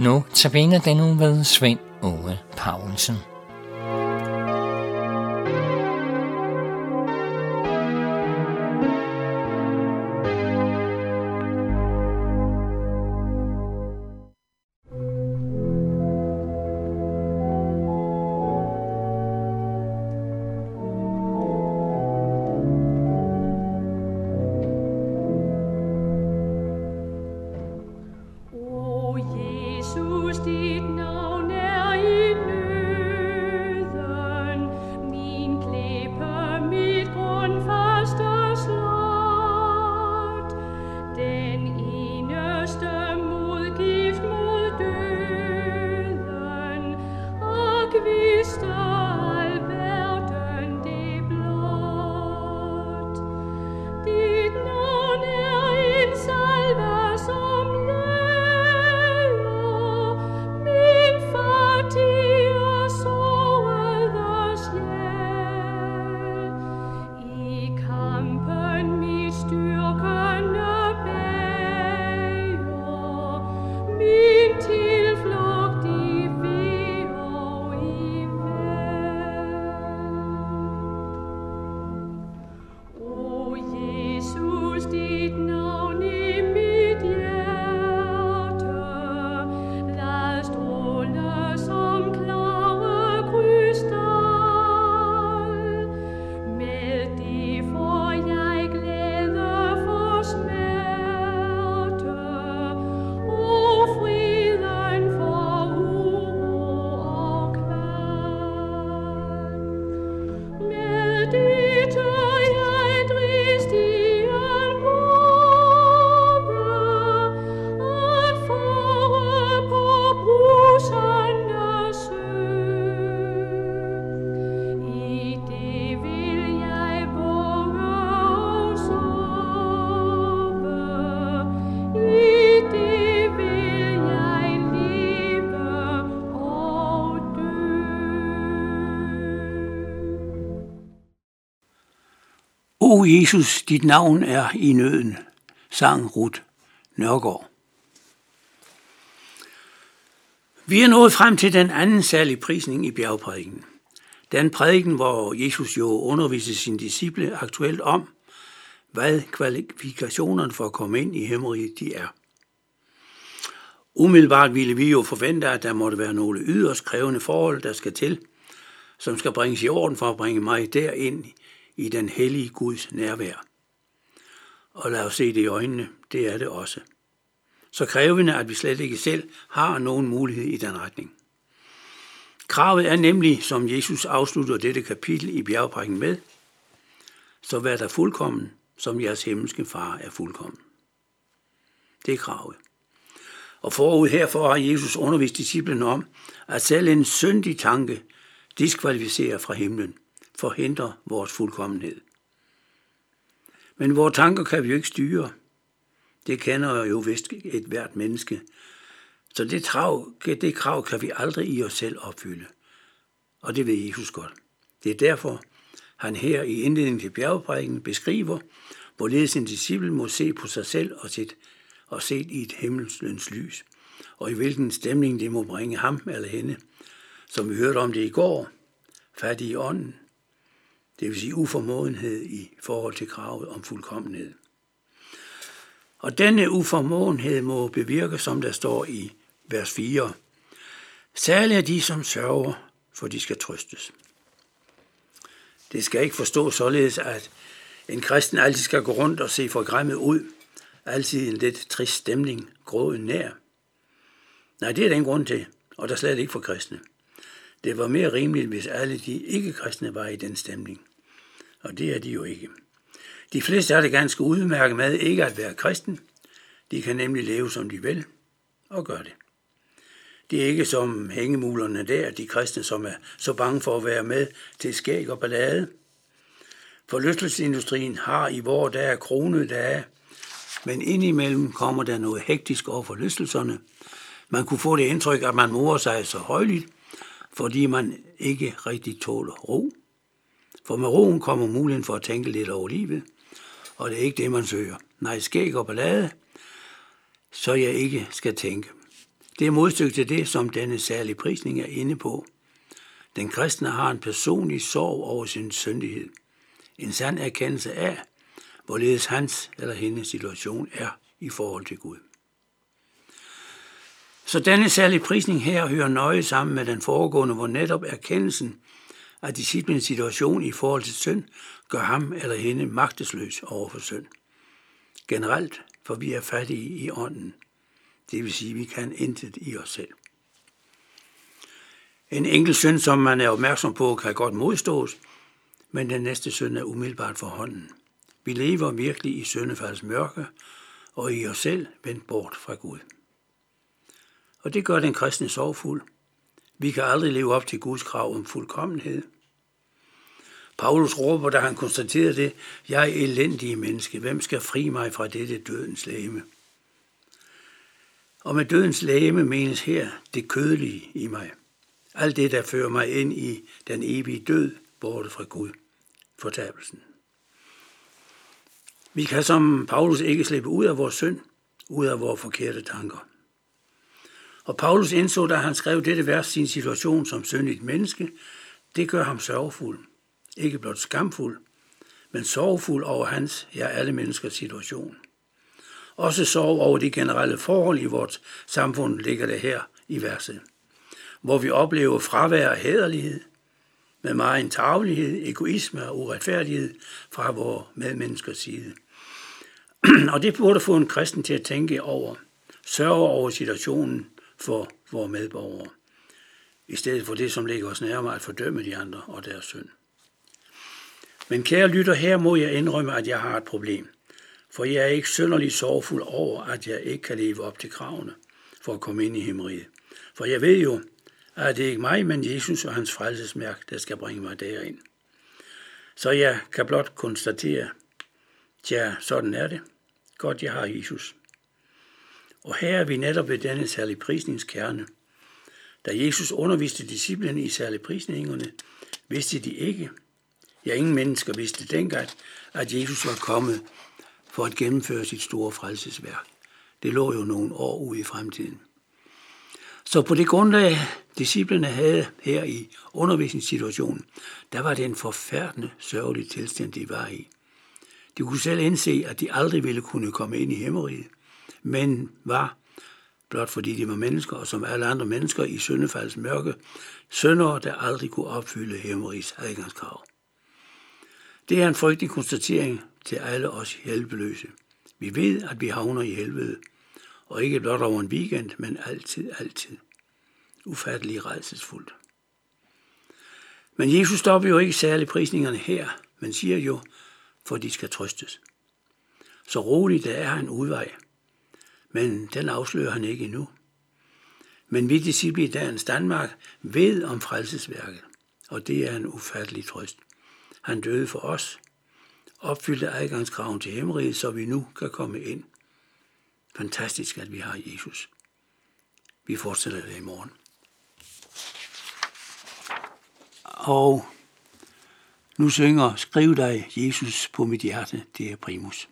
Nu tabiner den nu ved Svend Ove Paulsen. Og vidste O Jesus, dit navn er i nøden, sang Ruth Nørgaard. Vi er nået frem til den anden særlige prisning i bjergprædiken. Den prædiken, hvor Jesus jo underviser sine disciple aktuelt om, hvad kvalifikationerne for at komme ind i himmeriget de er. Umiddelbart ville vi jo forvente, at der måtte være nogle yderst krævende forhold, der skal til, som skal bringes i orden for at bringe mig derind i den hellige Guds nærvær. Og lad os se det i øjnene, det er det også. Så krævende, at vi slet ikke selv har nogen mulighed i den retning. Kravet er nemlig, som Jesus afslutter dette kapitel i bjergprækken med, så vær der fuldkommen, som jeres himmelske far er fuldkommen. Det er kravet. Og forud herfor har Jesus undervist disciplene om, at selv en syndig tanke diskvalificerer fra himlen, forhindrer vores fuldkommenhed. Men vores tanker kan vi jo ikke styre. Det kender jo vist et hvert menneske. Så det, trav, det krav kan vi aldrig i os selv opfylde. Og det ved Jesus godt. Det er derfor, han her i indledningen til bjergprædiken beskriver, hvorledes en disciple må se på sig selv og, sit, og set i et himmelsløns lys, og i hvilken stemning det må bringe ham eller hende, som vi hørte om det i går, fattig i ånden, det vil sige uformåenhed i forhold til kravet om fuldkommenhed. Og denne uformåenhed må bevirke, som der står i vers 4. Særligt er de, som sørger, for de skal trøstes. Det skal ikke forstås således, at en kristen altid skal gå rundt og se forgræmmet ud, altid en lidt trist stemning, gråden nær. Nej, det er den grund til, og der slet ikke for kristne. Det var mere rimeligt, hvis alle de ikke-kristne var i den stemning. Og det er de jo ikke. De fleste er det ganske udmærket med ikke at være kristen. De kan nemlig leve, som de vil, og gør det. Det er ikke som hængemulerne der, de kristne, som er så bange for at være med til skæg og ballade. Forlystelsesindustrien har i vores dage krone dage, men indimellem kommer der noget hektisk over forlystelserne. Man kunne få det indtryk, at man morer sig så højligt, fordi man ikke rigtig tåler ro. For med roen kommer muligheden for at tænke lidt over livet, og det er ikke det, man søger. Nej, skæg og ballade, så jeg ikke skal tænke. Det er modstykke til det, som denne særlige prisning er inde på. Den kristne har en personlig sorg over sin syndighed. En sand erkendelse af, hvorledes hans eller hendes situation er i forhold til Gud. Så denne særlige prisning her hører nøje sammen med den foregående, hvor netop erkendelsen at disciplens situation i forhold til synd gør ham eller hende magtesløs over for synd. Generelt, for vi er fattige i ånden. Det vil sige, at vi kan intet i os selv. En enkelt synd, som man er opmærksom på, kan godt modstås, men den næste synd er umiddelbart for hånden. Vi lever virkelig i syndefaldets mørke, og i os selv vendt bort fra Gud. Og det gør den kristne sorgfuld. Vi kan aldrig leve op til Guds krav om fuldkommenhed. Paulus råber, da han konstaterer det, jeg er elendig menneske, hvem skal fri mig fra dette dødens læme? Og med dødens læme menes her det kødelige i mig. Alt det, der fører mig ind i den evige død, borte fra Gud, fortabelsen. Vi kan som Paulus ikke slippe ud af vores synd, ud af vores forkerte tanker. Og Paulus indså, da han skrev dette vers, sin situation som syndigt menneske, det gør ham sørgfuld. Ikke blot skamfuld, men sorgfuld over hans, ja alle menneskers situation. Også sorg over de generelle forhold i vort samfund ligger det her i verset, hvor vi oplever fravær af hæderlighed, med meget tavlighed, egoisme og uretfærdighed fra vores medmenneskers side. og det burde få en kristen til at tænke over, sørge over situationen for vores medborgere, i stedet for det, som ligger os nærmere at fordømme de andre og deres synd. Men kære lytter, her må jeg indrømme, at jeg har et problem. For jeg er ikke sønderlig sorgfuld over, at jeg ikke kan leve op til kravene for at komme ind i himmeriet. For jeg ved jo, at det ikke mig, men Jesus og hans frelsesmærk, der skal bringe mig derind. Så jeg kan blot konstatere, tja, sådan er det. Godt, jeg har Jesus. Og her er vi netop ved denne særlig prisningskerne. Da Jesus underviste disciplene i særlig prisningerne, vidste de ikke, ja ingen mennesker vidste dengang, at Jesus var kommet for at gennemføre sit store frelsesværk. Det lå jo nogle år ude i fremtiden. Så på det grundlag, disciplene havde her i undervisningssituationen, der var det en forfærdende sørgelig tilstand, de var i. De kunne selv indse, at de aldrig ville kunne komme ind i himmeriget, men var, blot fordi de var mennesker, og som alle andre mennesker i syndefaldets mørke, sønder, der aldrig kunne opfylde himmerigs adgangskrav. Det er en frygtelig konstatering til alle os hjælpeløse. Vi ved, at vi havner i helvede, og ikke blot over en weekend, men altid, altid. Ufattelig rejsesfuldt. Men Jesus stopper jo ikke særlig prisningerne her, men siger jo, for de skal trøstes. Så roligt, der er en udvej, men den afslører han ikke endnu. Men vi disciple i dagens Danmark ved om frelsesværket, og det er en ufattelig trøst. Han døde for os, opfyldte adgangskraven til himmeriget, så vi nu kan komme ind. Fantastisk, at vi har Jesus. Vi fortsætter det i morgen. Og nu synger Skriv dig, Jesus, på mit hjerte, det er primus.